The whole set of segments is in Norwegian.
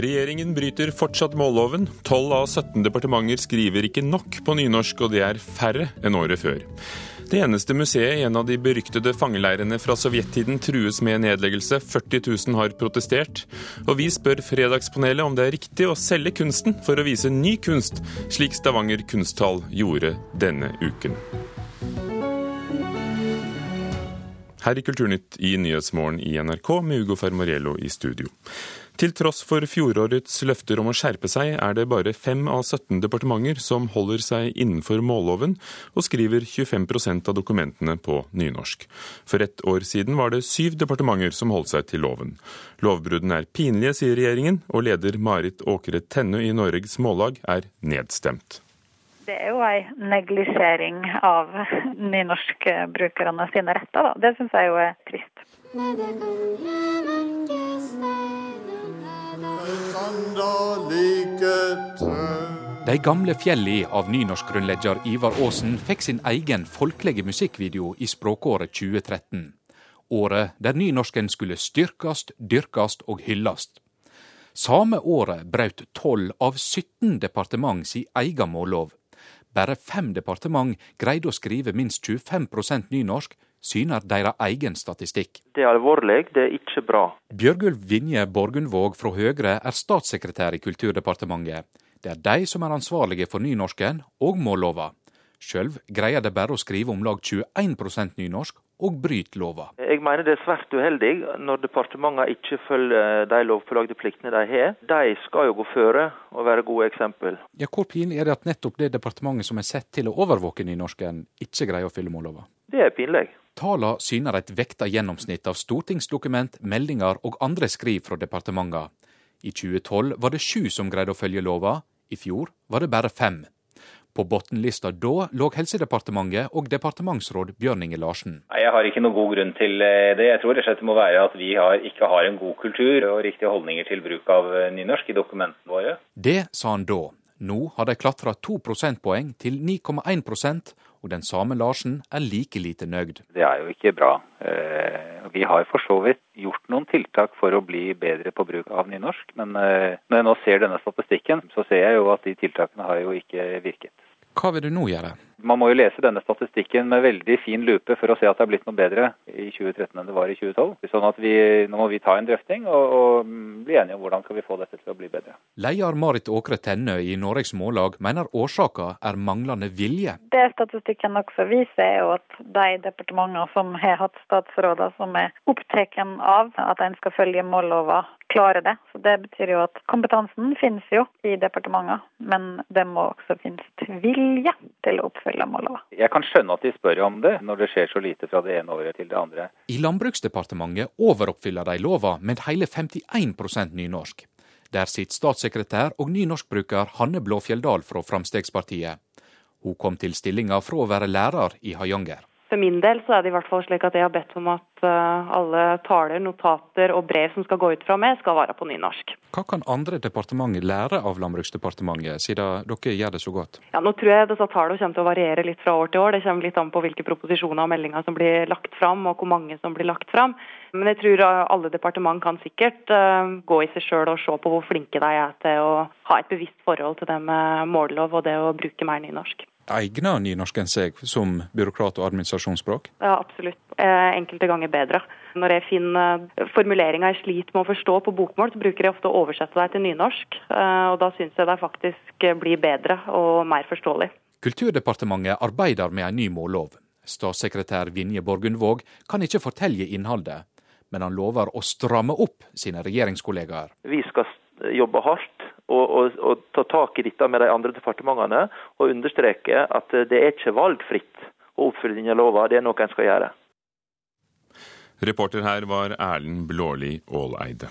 Regjeringen bryter fortsatt målloven. 12 av 17 departementer skriver ikke nok på nynorsk, og det er færre enn året før. Det eneste museet i en av de beryktede fangeleirene fra sovjettiden trues med nedleggelse. 40 000 har protestert. Og vi spør Fredagspanelet om det er riktig å selge kunsten for å vise ny kunst, slik Stavanger kunsthall gjorde denne uken. Her i Kulturnytt i Nyhetsmorgen i NRK med Ugo Fermariello i studio. Til tross for fjorårets løfter om å skjerpe seg, er det bare fem av 17 departementer som holder seg innenfor målloven og skriver 25% av dokumentene på nynorsk. For ett år siden var det syv departementer som holdt seg til loven. Lovbruddene er pinlige, sier regjeringen, og leder Marit Åkre Tennø i Norges Mållag er nedstemt. Det er jo ei neglisjering av nynorskbrukerne sine retter. Da. Det syns jeg jo er trist. De gamle fjelli av nynorskgrunnlegger Ivar Aasen fikk sin egen folkelige musikkvideo i språkåret 2013. Året der nynorsken skulle styrkast, dyrkast og hyllast. Samme året brøt 12 av 17 departement si egen mållov. Bare fem departement greide å skrive minst 25% nynorsk, syner deres egen statistikk. Det er alvorlig, det er ikke bra. Bjørgulv Vinje Borgundvåg fra Høyre er statssekretær i Kulturdepartementet. Det er de som er ansvarlige for nynorsken og mållova. Sjøl greier de bare å skrive om lag 21% nynorsk, og bryter lova. Jeg mener det er svært uheldig når departementene ikke følger de lovpålagte pliktene de har. De skal jo gå føre og være gode eksempel. Ja, Hvor pinlig er det at nettopp det departementet som er sett til å overvåke nynorsken, ikke greier å fylle mållova? Det er pinlig. Tala syner et vekta gjennomsnitt av stortingsdokument, meldinger og andre skriv fra departementene. I 2012 var det sju som greide å følge lova, i fjor var det bare fem. På bunnlista da lå Helsedepartementet og departementsråd Bjørn Inge Larsen. Jeg har ikke noen god grunn til det. Jeg tror det må være at vi har, ikke har en god kultur og riktige holdninger til bruk av nynorsk i dokumentene våre. Det sa han da. Nå har de klatra to prosentpoeng til 9,1 og den samme Larsen er like lite nøyd. Det er jo ikke bra. Vi har for så vidt gjort noen tiltak for å bli bedre på bruk av nynorsk, men når jeg nå ser denne statistikken, så ser jeg jo at de tiltakene har jo ikke virket. Hva vil du nå gjøre? Man må jo lese denne statistikken med veldig fin lupe for å se at det er blitt noe bedre i 2013 enn det var i 2012. Sånn at vi, Nå må vi ta en drøfting og, og bli enige om hvordan skal vi få dette til å bli bedre. Leder Marit Åkre Tennø i Norges Mållag mener årsaka er manglende vilje. Det statistikken også viser, er jo at de departementene som har hatt statsråder som er opptatt av at en skal følge mållova, klarer det. Så Det betyr jo at kompetansen finnes jo i departementene, men det må også finnes vilje til å oppfylle målene. Jeg kan skjønne at de spør om det, når det skjer så lite fra det ene året til det andre. I Landbruksdepartementet overoppfyller de lova med hele 51% nynorsk. Der sitter statssekretær og nynorskbruker Hanne Blåfjelldal fra Fremskrittspartiet. Hun kom til stillinga fra å være lærer i Hayanger. For min del så er det i hvert fall slik at jeg har bedt om at alle taler, notater og brev som skal gå ut fra meg, skal være på nynorsk. Hva kan andre departementer lære av Landbruksdepartementet, siden dere gjør det så godt? Ja, Nå tror jeg disse tallene kommer til å variere litt fra år til år. Det kommer litt an på hvilke proposisjoner og meldinger som blir lagt fram, og hvor mange som blir lagt fram. Men jeg tror alle departement kan sikkert gå i seg sjøl og se på hvor flinke de er til å ha et bevisst forhold til det med mållov og det å bruke mer nynorsk. Egner nynorsken seg som byråkrat- og administrasjonsspråk? Ja, absolutt. Enkelte ganger bedre. Når jeg finner formuleringer jeg sliter med å forstå på bokmål, så bruker jeg ofte å oversette det til nynorsk. Og da syns jeg det faktisk blir bedre og mer forståelig. Kulturdepartementet arbeider med en ny mållov. Statssekretær Vinje Borgundvåg kan ikke fortelle innholdet, men han lover å stramme opp sine regjeringskollegaer. Vi skal jobbe hardt og, og, og, ta tak i dette med de andre departementene og understreke at det er ikke valgfritt å oppfylle denne lova, det er noe en skal gjøre. Reporter her var Erlend Blåli Åleide.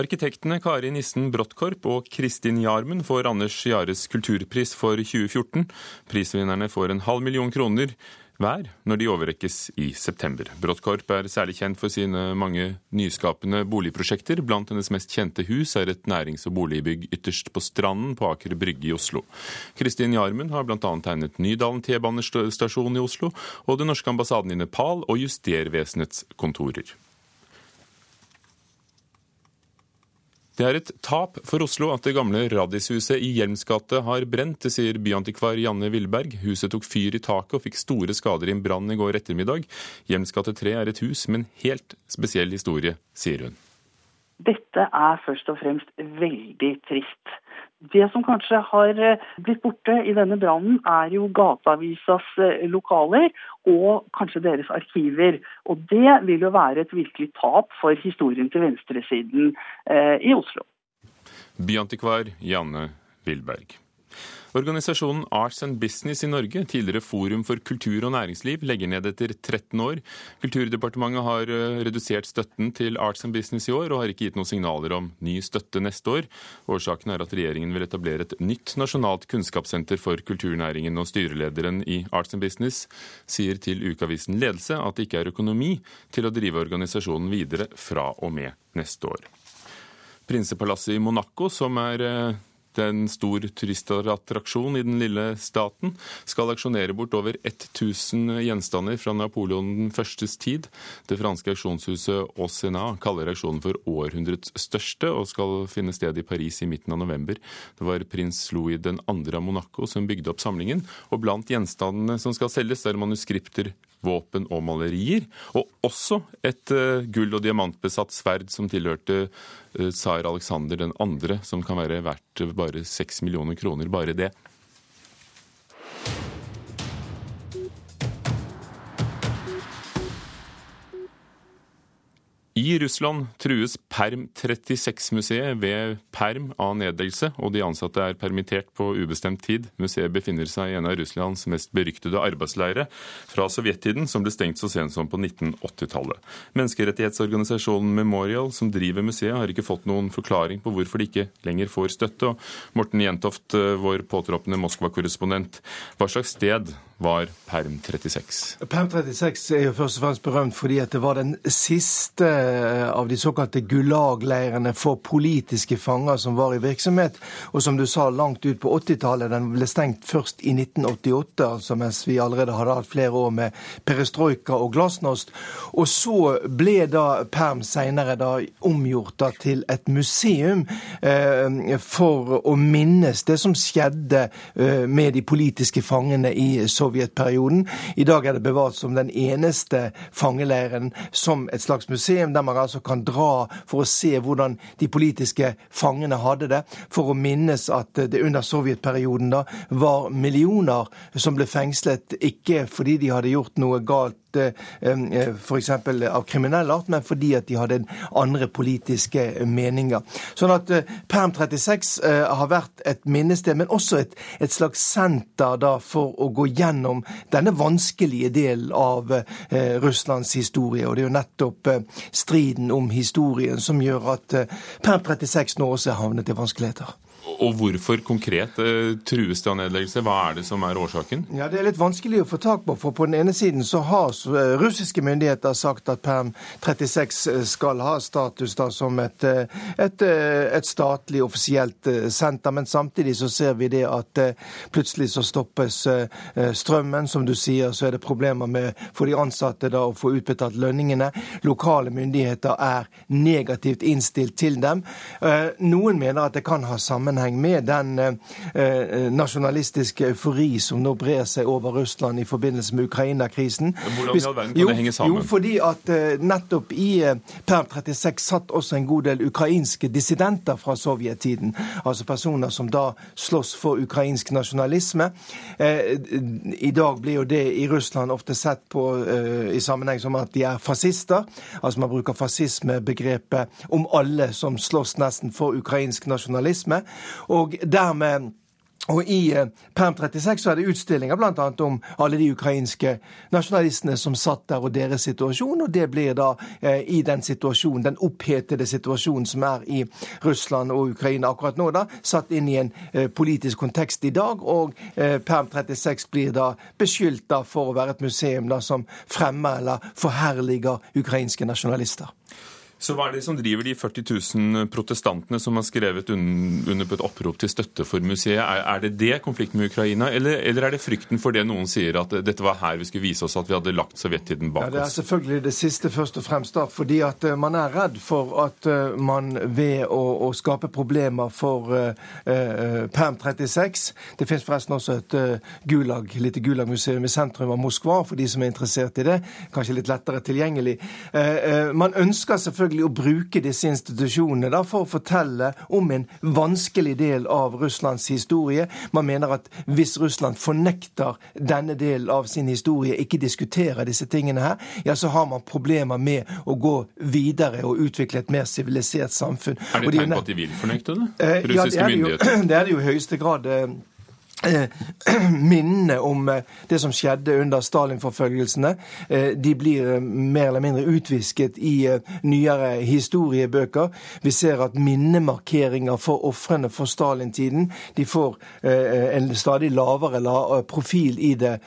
Arkitektene Kari Nissen Bråttkorp og Kristin Jarmen får Anders Jares kulturpris for 2014. Prisvinnerne får en halv million kroner hver når de overrekkes i september. Bråttkorp er særlig kjent for sine mange nyskapende boligprosjekter. Blant hennes mest kjente hus er et nærings- og boligbygg ytterst på Stranden på Aker Brygge i Oslo. Kristin Jarmen har bl.a. tegnet Nydalen T-banestasjon i Oslo og den norske ambassaden i Nepal og Justervesenets kontorer. Det er et tap for Oslo at det gamle Radishuset i Hjelms gate har brent, det sier byantikvar Janne Villberg. Huset tok fyr i taket og fikk store skader i en brann i går ettermiddag. Hjelms gate 3 er et hus med en helt spesiell historie, sier hun. Dette er først og fremst veldig trist. Det som kanskje har eh, blitt borte i denne brannen, er jo Gateavisas eh, lokaler og kanskje deres arkiver. Og det vil jo være et virkelig tap for historien til venstresiden eh, i Oslo. Byantikvar Janne Wilberg. Organisasjonen Arts and Business i Norge, tidligere Forum for kultur og næringsliv, legger ned etter 13 år. Kulturdepartementet har eh, redusert støtten til Arts and Business i år, og har ikke gitt noen signaler om ny støtte neste år. Årsaken er at regjeringen vil etablere et nytt nasjonalt kunnskapssenter for kulturnæringen, og styrelederen i Arts and Business sier til ukeavisen Ledelse at det ikke er økonomi til å drive organisasjonen videre fra og med neste år. Prinsepalasset i Monaco, som er eh, en stor turistattraksjon i den lille staten, skal aksjonere bort over 1000 gjenstander fra Napoleon den førstes tid. Det franske auksjonshuset Aucena kaller auksjonen for århundrets største, og skal finne sted i Paris i midten av november. Det var prins Louis 2. av Monaco som bygde opp samlingen, og blant gjenstandene som skal selges, er manuskripter våpen og malerier. Og også et uh, gull- og diamantbesatt sverd som tilhørte uh, tsar Aleksander 2., som kan være verdt bare 6 millioner kroner, bare det. I Russland trues Perm 36-museet ved perm av nedleggelse, og de ansatte er permittert på ubestemt tid. Museet befinner seg i en av Russlands mest beryktede arbeidsleire fra sovjettiden, som ble stengt så sent som på 1980-tallet. Menneskerettighetsorganisasjonen Memorial, som driver museet, har ikke fått noen forklaring på hvorfor de ikke lenger får støtte. Og Morten Jentoft, eh, vår påtroppende Moskva-korrespondent, hva slags sted var Perm 36? Perm 36 er jo først og fremst berømt fordi at det var den siste Eh, av de såkalte Gulag-leirene for politiske fanger som var i virksomhet. Og som du sa, langt ut på 80-tallet. Den ble stengt først i 1988, altså mens vi allerede hadde hatt flere år med perestrojka og glasnost. Og så ble da Perm seinere omgjort da til et museum eh, for å minnes det som skjedde eh, med de politiske fangene i sovjetperioden. I dag er det bevart som den eneste fangeleiren som et slags museum der man altså kan dra for å se hvordan de politiske fangene hadde det, for å minnes at det under sovjetperioden da var millioner som ble fengslet, ikke fordi de hadde gjort noe galt f.eks. av kriminell art, men fordi at de hadde andre politiske meninger. Sånn at eh, Perm 36 har vært et minnested, men også et, et slags senter da for å gå gjennom denne vanskelige delen av Russlands historie. Og det er jo nettopp striden om historien som gjør at Perm 36 nå også er havnet i vanskeligheter. Og hvorfor konkret eh, trues det av nedleggelse? Hva er det som er årsaken? Ja, Det er litt vanskelig å få tak på. for På den ene siden så har eh, russiske myndigheter sagt at Perm 36 eh, skal ha status da som et, et, et statlig, offisielt senter. Men samtidig så ser vi det at plutselig så stoppes strømmen. Som du sier, så er det problemer med for de ansatte da å få utbetalt lønningene. Lokale myndigheter er negativt innstilt til dem. Noen mener at det kan ha sammenheng sammenheng med den eh, eh, nasjonalistiske eufori som nå brer seg over Russland i forbindelse med Ukraina-krisen. Hvordan i all verden kan det henge sammen? Jo, fordi at eh, nettopp i Per 36 satt også en god del ukrainske dissidenter fra sovjettiden. Altså personer som da slåss for ukrainsk nasjonalisme. I dag blir jo det i Russland ofte sett på i sammenheng som at de er fascister. Altså man bruker fascismebegrepet om alle som slåss nesten for ukrainsk nasjonalisme. Og dermed og I eh, Perm 36 så er det utstillinger bl.a. om alle de ukrainske nasjonalistene som satt der, og deres situasjon. og Det blir da eh, i den situasjonen, den opphetede situasjonen som er i Russland og Ukraina akkurat nå, da, satt inn i en eh, politisk kontekst i dag. Og eh, Perm 36 blir da beskyldt da for å være et museum da som fremmer eller forherliger ukrainske nasjonalister. Så hva er det som driver de 40 000 protestantene som har skrevet under på et opprop til støtte for museet? Er, det det konflikten med Ukraina, eller, eller, er det frykten for det noen sier, at dette var her vi skulle vise oss at vi hadde lagt sovjettiden bak oss? Ja, Det er selvfølgelig det siste først og fremst, da, fordi at uh, man er redd for at uh, man ved å, å, skape problemer for uh, Perm 36 Det finnes forresten også et gulag, lite Gulag-museum i sentrum av Moskva, for de som er interessert i det. Kanskje litt lettere tilgjengelig. Man ønsker selvfølgelig selvfølgelig å bruke disse institusjonene da, for å fortelle om en vanskelig del av Russlands historie. Man mener at hvis Russland fornekter denne delen av sin historie, ikke diskuterer disse tingene her, ja, så har man problemer med å gå videre og utvikle et mer sivilisert samfunn. Er det tegn på at de vil fornekte det? Russiske ja, det myndigheter? det er det jo i høyeste grad. Eh, minnene om eh, det som skjedde under Stalin-forfølgelsene. Eh, de blir mer eller mindre utvisket i nyere historiebøker. Vi ser at minnemarkeringer for ofrene for Stalin-tiden de får en stadig lavere profil i det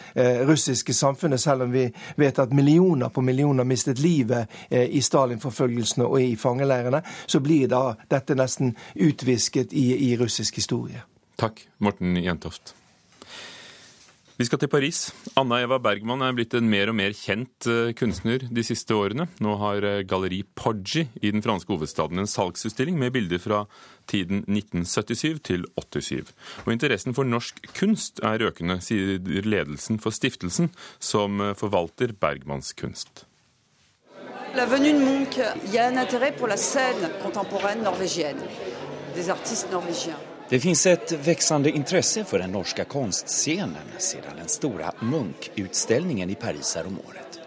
russiske samfunnet, selv om vi vet at millioner på millioner mistet livet i Stalin-forfølgelsene og i fangeleirene. Så blir da dette nesten utvisket i, i russisk historie. Takk, Morten Jentoft. Vi skal til Paris. Anna Eva Bergman er blitt en mer og mer kjent eh, kunstner de siste årene. Nå har eh, Galleri Poggi i den franske hovedstaden en salgsutstilling med bilder fra tiden 1977 til 87. Og interessen for norsk kunst er økende, sier ledelsen for stiftelsen, som eh, forvalter Bergmans kunst. La venue de Munch, il y a un intérêt pour la scène contemporaine norvégienne, des artistes norvégiens. Det finns ett växande intresse för den norska konstscenen sedan den stora Munch-utstillingen i Paris året.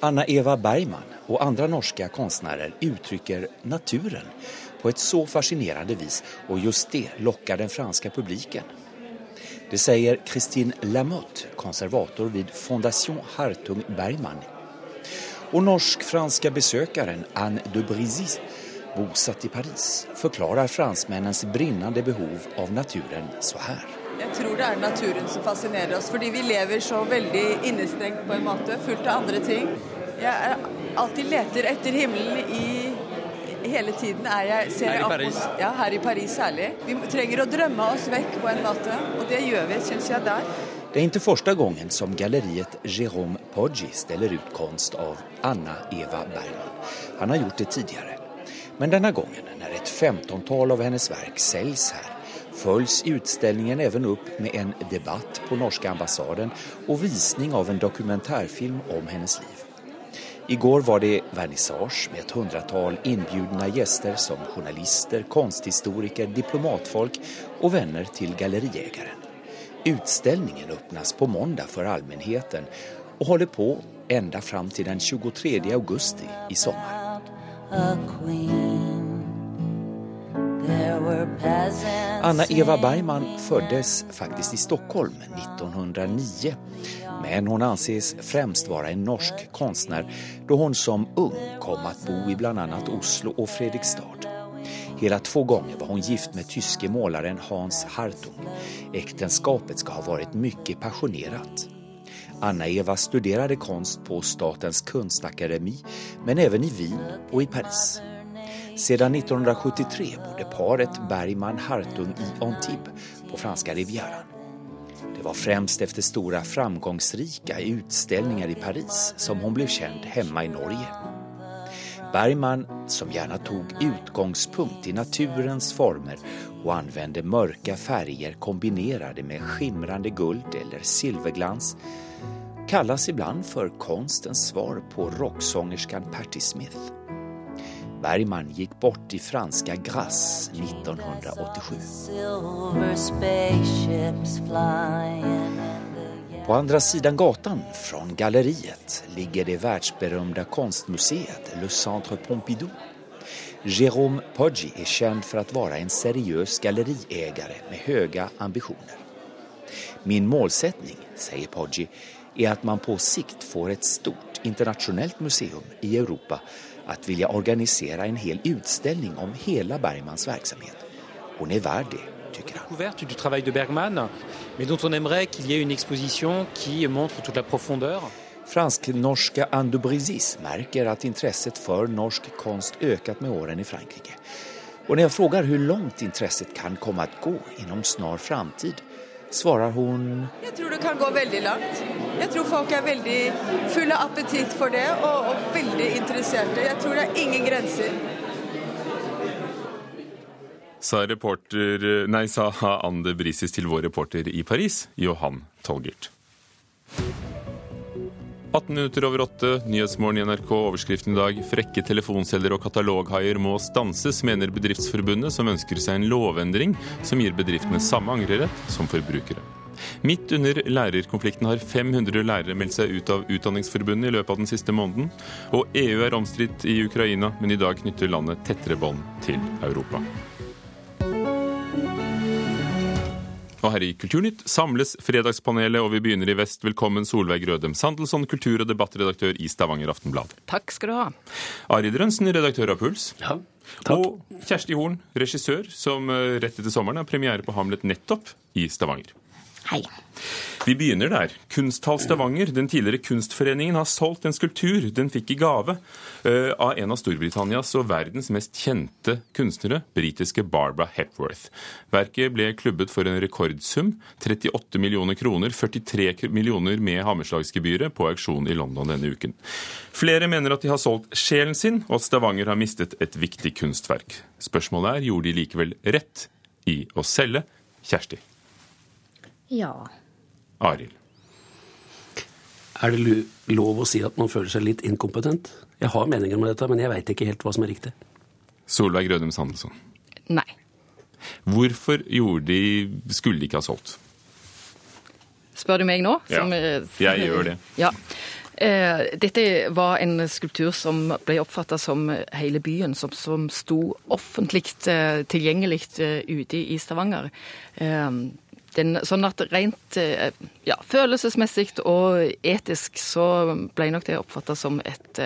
Anna-Eva Bergman och andra norska konstnärer uttrycker naturen på ett så fascinerande vis och just det lockar den franska publiken. Det säger Christine Lamotte, konservator vid Fondation Hartung Bergman. Och norsk-franska besökaren Anne de Brizis bosatt i Paris, forklarer franskmennenes brinnende behov av naturen så her. Jeg tror det er naturen som fascinerer oss, fordi vi lever så veldig innestengt på en måte, fullt av andre ting. Jeg alltid leter etter himmelen i Hele tiden er jeg, ser her i Paris? Ja, her i Paris særlig. Vi trenger å drømme oss vekk på en måte, og det gjør vi, syns jeg, der. Det er ikke første gangen som galleriet Jérôme Poggi steller ut konst av Anna Eva Bergman. Han har gjort det tidligere. Men denne gangen, når et femtontal av hennes verk selges her, følges utställningen även upp med en debatt på norska ambassaden og visning av en dokumentärfilm om hennes liv. I går var det vernissage med et hundratal inbjudna gjester som journalister, konsthistoriker, diplomatfolk og venner til galleriägaren. Utställningen öppnas på måndag for allmänheten og holder på enda fram til den 23 augusti i sommar. Anna Eva Bergman föddes faktiskt i Stockholm 1909 men hon anses främst vara en norsk konstnär då hon som ung kom att bo i bland annat Oslo och Fredrikstad. Hela två gånger var hon gift med tyske målaren Hans Hartung. Äktenskapet ska ha varit mycket passionerat. Anna-Eva studerade konst på Statens kunstakademi men även i Wien och i Paris. Sedan 1973 bodde paret Bergman-Hartung i Antibes på franska Rivieran. Det var främst efter stora framgångsrika utställningar i Paris som hon blev känd hemma i Norge. Bergman, som gärna tog utgångspunkt i naturens former och använde mörka färger kombinerade med skimrande guld eller silverglans kallas ibland för konstens svar på rocksångerskan Patti Smith. Bergman gick bort i franska Grasse 1987. På andra sidan gatan från galleriet ligger det världsberömda konstmuseet Le Centre Pompidou. Jérôme Poggi är känd för att vara en seriös galleriägare med höga ambitioner. Min målsättning, säger Poggi, är att man på sikt får ett stort internationellt museum i Europa att vilja organisera en hel utställning om hela Bergmans verksamhet. Hon är värd det, tycker han. Couverte du travail de Bergman, mais dont on aimerait qu'il y ait une exposition qui montre toute la profondeur. Fransk-norske Ando Brizis merker at intresset for norsk kunst øket med årene i Frankrike. Og når jeg spør hvor langt intresset kan komme å gå inom snar framtid, svarer hun Jeg tror det kan gå veldig langt. Jeg tror folk er veldig fulle av appetitt for det, og, og veldig interesserte. Jeg tror det er ingen grenser. Sa, reporter, nei, sa Ande Brisis til vår reporter i Paris, Johan Tolgert. 18 minutter over åtte, Nyhetsmorgen i NRK. Overskriften i dag frekke telefonselgere og kataloghaier må stanses, mener Bedriftsforbundet, som ønsker seg en lovendring som gir bedriftene samme angrerett som forbrukere. Midt under lærerkonflikten har 500 lærere meldt seg ut av Utdanningsforbundet i løpet av den siste måneden. Og EU er omstridt i Ukraina, men i dag knytter landet tettere bånd til Europa. Og her i Kulturnytt samles Fredagspanelet, og vi begynner i vest. Velkommen Solveig Rødem Sandelsson, kultur- og debattredaktør i Stavanger Aftenblad. Takk skal du ha. Arild Rønsen, redaktør av Puls. Ja, takk. Og Kjersti Horn, regissør, som eh, rett etter sommeren har premiere på Hamlet nettopp i Stavanger. Hei. Vi begynner der. Kunsthall Stavanger, den tidligere Kunstforeningen, har solgt en skulptur den fikk i gave uh, av en av Storbritannias og verdens mest kjente kunstnere, britiske Barbara Hepworth. Verket ble klubbet for en rekordsum, 38 millioner kroner, 43 millioner med hammerslagsgebyret, på auksjon i London denne uken. Flere mener at de har solgt sjelen sin, og at Stavanger har mistet et viktig kunstverk. Spørsmålet er gjorde de likevel rett i å selge Kjersti. Ja. Arild. Er det lov å si at man føler seg litt inkompetent? Jeg har meninger med dette, men jeg veit ikke helt hva som er riktig. Solveig Rødum Sandelsson. Nei. Hvorfor gjorde de, skulle de ikke ha solgt? Spør du meg nå? Ja, jeg gjør det. Ja. Eh, dette var en skulptur som ble oppfatta som hele byen, som, som sto offentlig eh, tilgjengelig eh, ute i Stavanger. Den, sånn at rent ja, følelsesmessig og etisk så ble nok det oppfatta som et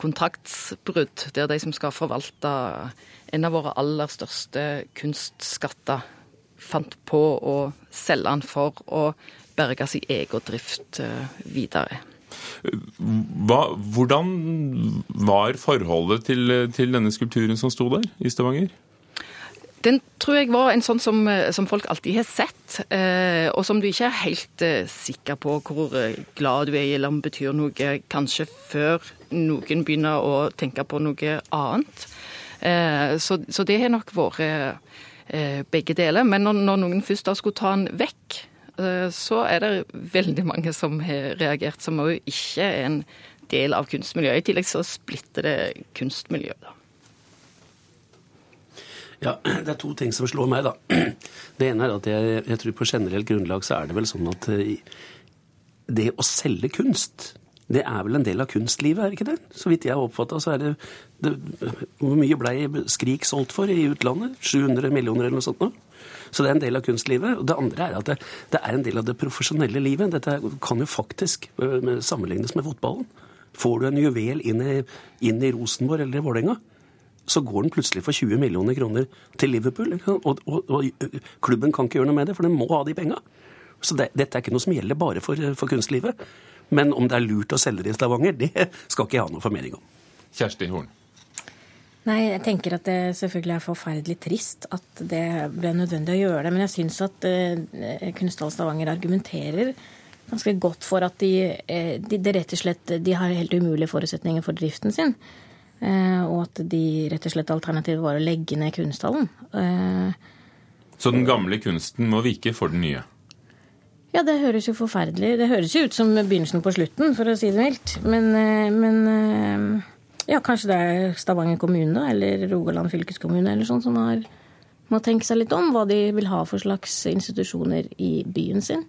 kontraktsbrudd, der de som skal forvalte en av våre aller største kunstskatter, fant på å selge den for å berge sin egen drift videre. Hva, hvordan var forholdet til, til, denne skulpturen som sto der i Stavanger? Den tror jeg var en sånn som, som folk alltid har sett, eh, og som du ikke er helt eh, sikker på hvor glad du er i, eller om det betyr noe kanskje før noen begynner å tenke på noe annet. Eh, så, så, det har nok vært eh, begge deler. Men når, når noen først da skulle ta den vekk, Eh, så er det veldig mange som har reagert, som òg ikke er en del av kunstmiljøet. I tillegg så splitter det kunstmiljøet. da. Ja, Det er to ting som slår meg, da. Det ene er at jeg, jeg tror på generelt grunnlag så er det vel sånn at eh, det å selge kunst det er vel en del av kunstlivet, er det ikke det? Så vidt jeg har oppfatta, så er det, det Hvor mye blei Skrik solgt for i utlandet? 700 millioner eller noe sånt? Nå? Så det er en del av kunstlivet. Og det andre er at det, det er en del av det profesjonelle livet. Dette kan jo faktisk øh, sammenlignes med fotballen. Får du en juvel inn i, inn i Rosenborg eller i Vålerenga, så går den plutselig for 20 millioner kroner til Liverpool. Og, og, og, øh, klubben kan ikke gjøre noe med det, for den må ha de penga. Så det, dette er ikke noe som gjelder bare for, for kunstlivet. Men om det er lurt å selge det i Stavanger, det skal ikke jeg ha noe formening om. Kjersti Horn. Nei, jeg tenker at det selvfølgelig er forferdelig trist at det ble nødvendig å gjøre det. Men jeg syns at uh, Kunsthall Stavanger argumenterer ganske godt for at de, uh, de, de, rett og slett de har helt umulige forutsetninger for driften sin. Uh, og at de rett og slett alternativet var å legge ned kunsthallen. Uh, Så den gamle kunsten må vike for den nye? Ja, det høres jo forferdelig Det høres jo ut som begynnelsen på slutten, for å si det mildt. Men, men ja, kanskje det er Stavanger kommune da, eller Rogaland fylkeskommune eller sånn som har, må tenke seg litt om hva de vil ha for slags institusjoner i byen sin.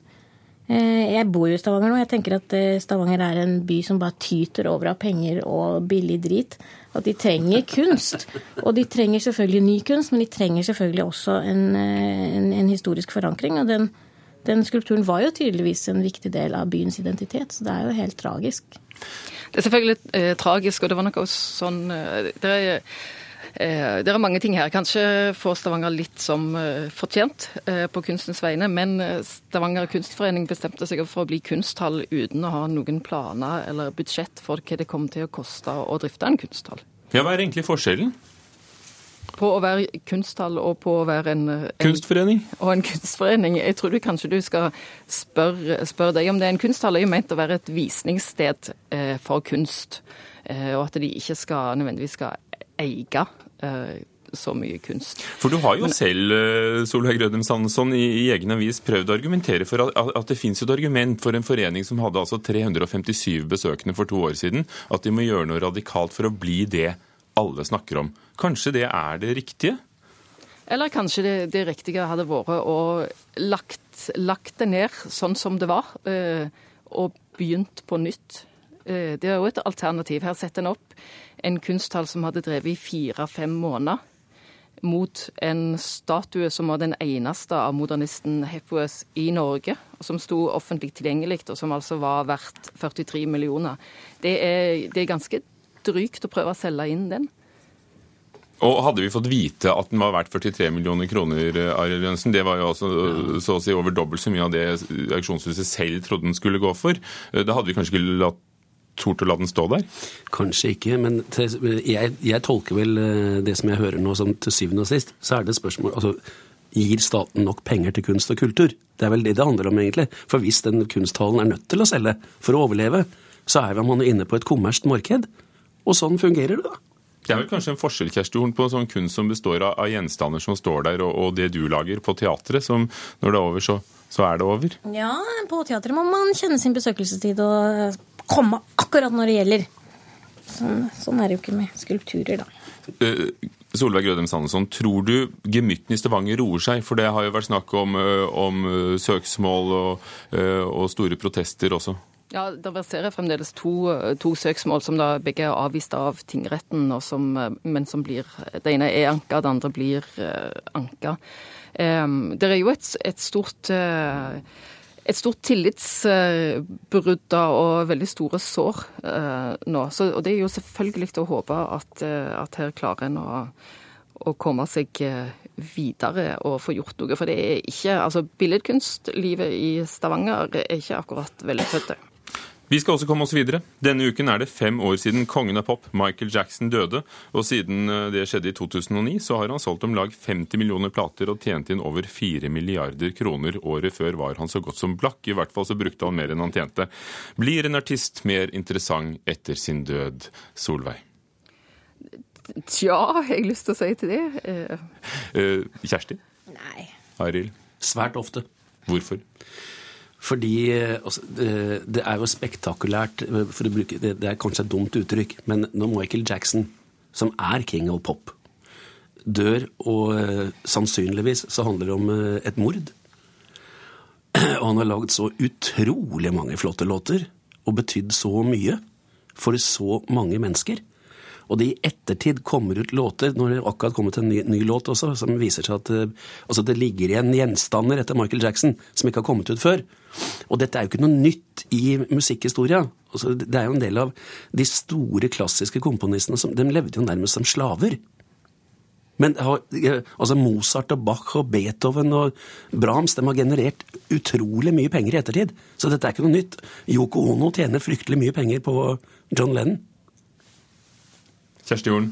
Eh, jeg bor jo i Stavanger nå. Jeg tenker at eh, Stavanger er en by som bare tyter over av penger og billig drit. At de trenger kunst. Og de trenger selvfølgelig ny kunst, men de trenger selvfølgelig også en, eh, en, en historisk forankring. Og den, den skulpturen var jo tydeligvis en viktig del av byens identitet, så det er jo helt tragisk. Det er selvfølgelig eh, tragisk, og det var noe sånn eh, det er, Det er mange ting her. Kanskje får Stavanger litt som fortjent på kunstens vegne, men Stavanger kunstforening bestemte seg for å bli kunsthall uten å ha noen planer eller budsjett for hva det kommer til å koste å drifte en kunsthall. Ja, Hva er egentlig forskjellen? På å være kunsthall og på å være en, en Kunstforening? Og en kunstforening. Jeg tror du kanskje du skal spørre, spørre deg om det. En kunsthall er jo ment å være et visningssted eh, for kunst. Eh, og at de ikke skal, nødvendigvis skal eie eh, så mye kunst. For du har jo Men, selv, eh, Solveig Rødem Sandnesson, i, i, egen avis prøvd å argumentere for at, at det finnes et argument for en forening som hadde altså 357 besøkende for to år siden, at de må gjøre noe radikalt for å bli det alle snakker om. Kanskje det er det riktige? Eller kanskje det, det riktige hadde vært å lagt, lagt, det ned sånn som det var, eh, og begynt på nytt. Eh, det er jo et alternativ. Her setter en opp en kunsthall som hadde drevet i fire-fem måneder, mot en statue som var den eneste av modernisten Hepworth i Norge, og som sto offentlig tilgjengelig, og som altså var verdt 43 millioner. Det er, det er ganske drygt å prøve å selge inn den. Og Hadde vi fått vite at den var verdt 43 millioner kroner, eh, Arild Jensen, det var jo altså så å si over dobbelt så mye av det auksjonshuset selv trodde den skulle gå for, eh, da hadde vi kanskje ikke latt tort å la den stå der? Kanskje ikke, men til, jeg, jeg, tolker vel eh, det som jeg hører nå som til syvende og sist, så er det et spørsmål altså, Gir staten nok penger til kunst og kultur? Det er vel det det handler om, egentlig. For hvis den kunsthallen er nødt til å selge for å overleve, så er man inne på et kommersielt marked. Og sånn fungerer det, da. Det er vel kanskje en forskjell Kjersti Horn, på sånn kunst som består av, gjenstander som står der, og, og, det du lager på teatret, som når det er over, så, så, er det over? Ja, på teatret må man kjenne sin besøkelsestid og komme akkurat når det gjelder. Sånn, sånn er det jo ikke med skulpturer, da. Uh, Solveig Rødem Sandesson, tror du gemytten i Stavanger roer seg? For det har jo vært snakk om, eh, om eh, søksmål og, og store protester også. Ja, Det verserer fremdeles to, to, søksmål som da begge er avvist av tingretten, som, men som blir Det ene er anka, det andre blir uh, anka. Um, det er jo et, et stort uh, et stort tillitsbrudd og veldig store sår uh, nå. Så, og det er jo selvfølgelig å håpe at, at her klarer en å, å, komme seg videre og få gjort noe. For det er ikke Altså, billedkunstlivet i Stavanger er ikke akkurat veldig velfødte. Vi skal også komme oss videre. Denne uken er det fem år siden kongen av pop, Michael Jackson, døde. Og siden eh, det skjedde i 2009, så har han solgt om lag 50 millioner plater og tjent inn over 4 milliarder kroner. Året før var han så godt som blakk. I hvert fall så brukte han mer enn han tjente. Blir en artist mer interessant etter sin død, Solveig? Tja, jeg har lyst til å si til det. Uh, Kjersti? Nei. Arild? Svært ofte. Hvorfor? Fordi altså, det, er jo spektakulært eh, for å bruke, det, er kanskje et dumt uttrykk, men når Michael Jackson, som er king of pop, dør, og sannsynligvis så handler det om et mord Og han har lagd så utrolig mange flotte låter og betydd så mye for så mange mennesker. Og det i ettertid kommer ut låter, når det akkurat kommet en ny, ny låt også, som viser seg at altså det ligger igjen gjenstander etter Michael Jackson som ikke har kommet ut før. Og dette er jo ikke noe nytt i musikkhistoria. Altså, det er jo en del av de store klassiske komponistene som De levde jo nærmest som slaver. Men altså Mozart og Bach og Beethoven og Brahms de har generert utrolig mye penger i ettertid. Så dette er ikke noe nytt. Yoko Ono tjener fryktelig mye penger på John Lennon. Kjersti Horn?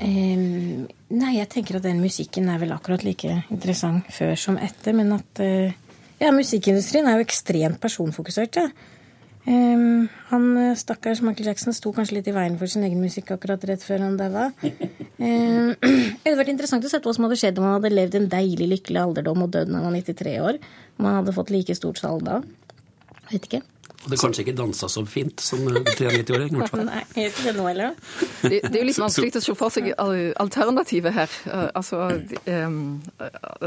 Um, nei, jeg tenker at den musikken er vel akkurat like interessant før som etter. Men at uh, ja, musikkindustrien er jo ekstremt personfokusert. Ja. Um, han eh, stakkars Michael Jackson sto kanskje litt i veien for sin egen musikk akkurat rett før han daua. Um, det hadde vært interessant å se hva som hadde skjedd om han hadde levd en deilig, lykkelig alderdom og dødd når han var 93 år. Om han hadde fått like stort salg da. Vet ikke. Og det kanskje ikke dansa så fint som 93-åring. Nei, ikke det nå heller. Det, det er jo litt vanskelig å se for seg alternativet her. Eh, altså,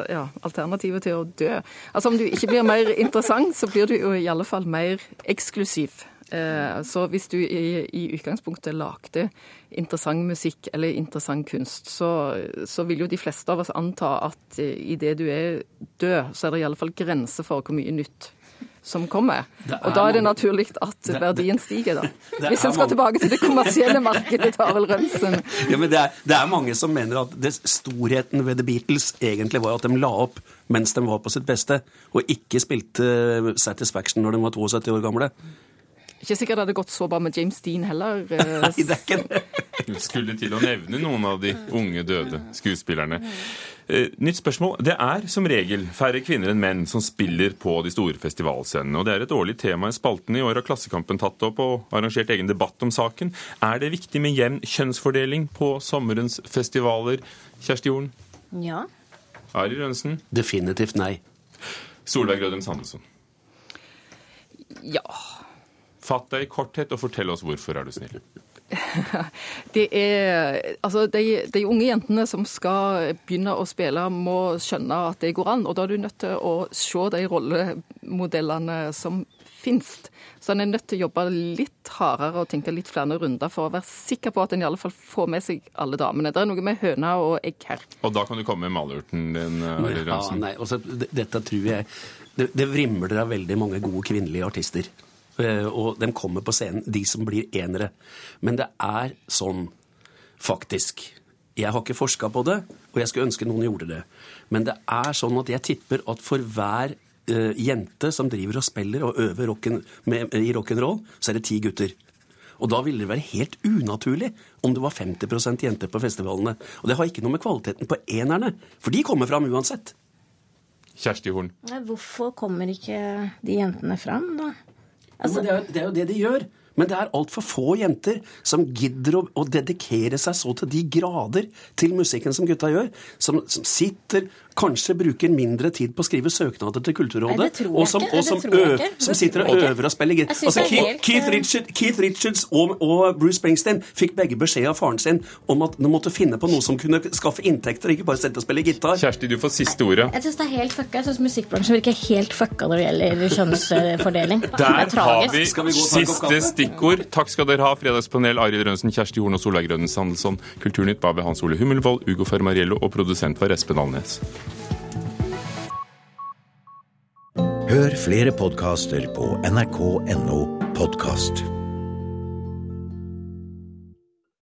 ja, alternativet til å dø. Altså, Om du ikke blir mer interessant, så blir du jo i alle fall mer eksklusiv. Eh, så hvis du i, i utgangspunktet lagde interessant musikk eller interessant kunst, så, så, vil jo de fleste av oss anta at idet du er død, så er det i alle fall grenser for hvor mye nytt som kommer. Og da er det naturlig at verdien stiger, da. Hvis en skal tilbake til det kommersielle markedet til vel Rønsen. Ja, men det er, det er, mange som mener at det, storheten ved The Beatles egentlig var at de la opp mens de var på sitt beste, og ikke spilte Satisfaction når de var 72 år gamle. Ikke sikkert det hadde gått så bra med James Dean heller. Nei, det er ikke det. Skulle til å nevne noen av de unge døde skuespillerne. Eh, nytt spørsmål. Det er som regel færre kvinner enn menn som spiller på de store festivalscenene. og Det er et årlig tema i spalten. I år har Klassekampen tatt opp og arrangert egen debatt om saken. Er det viktig med jevn kjønnsfordeling på sommerens festivaler? Kjersti Jorden? Ja. Ari Rønnsen? Definitivt nei. Solveig Rødem Sandesson? Ja. Fatt deg i korthet og fortell oss hvorfor, er du snill. Det er Altså, de, de, unge jentene som skal begynne å spille, må skjønne at det går an. Og da er du nødt til å se de rollemodellene som finnes. Så en er nødt til å jobbe litt hardere og tenke litt flere runder for å være sikker på at en i alle fall får med seg alle damene. Det er noe med høna og egg her. Og da kan du komme med malurten din, Arild Ransen. Ja, nei, altså, dette tror jeg Det, det vrimler av veldig mange gode kvinnelige artister. Eh, og de kommer på scenen, de som blir enere. Men det er sånn, faktisk Jeg har ikke forska på det, og jeg skulle ønske noen gjorde det. Men det er sånn at jeg tipper at for hver uh, jente som driver og spiller og øver rocken, med, i rock'n'roll, så er det ti gutter. Og da ville det være helt unaturlig om det var 50% jenter på festivalene. Og det har ikke noe med kvaliteten på enerne, for de kommer fram uansett. Kjersti Horn. Hvorfor kommer ikke de jentene fram, da? Altså... Det, er, det, er, jo det de gjør. Men det er altfor få jenter som gidder å, å, dedikere seg så til de grader til musikken som gutta gjør. Som, som sitter kanskje bruker mindre tid på å skrive søknader til Kulturrådet. Nei, og som, og som, ø, som sitter og øver og spiller gitar. Altså, Keith, Keith, Richard, Keith, Richards og, og, Bruce Springsteen fikk begge beskjed av faren sin om at de måtte finne på noe som kunne skaffe inntekter, ikke bare sette og spille gitar. Kjersti, du får siste ordet. Jeg syns det er helt fucka. Jeg syns musikkbransjen virker helt fucka når det gjelder kjønnsfordeling. Der har vi, vi siste stikkord. Takk skal dere ha, Fredagspanel Arild Rønsen, Kjersti Horn og Solveig Rønnes Sandelsson. Kulturnytt ba ved Hans Ole Hummelvold, Ugo Fermariello og produsent var Espen Alnes. Hør flere podkaster på nrk.no podkast.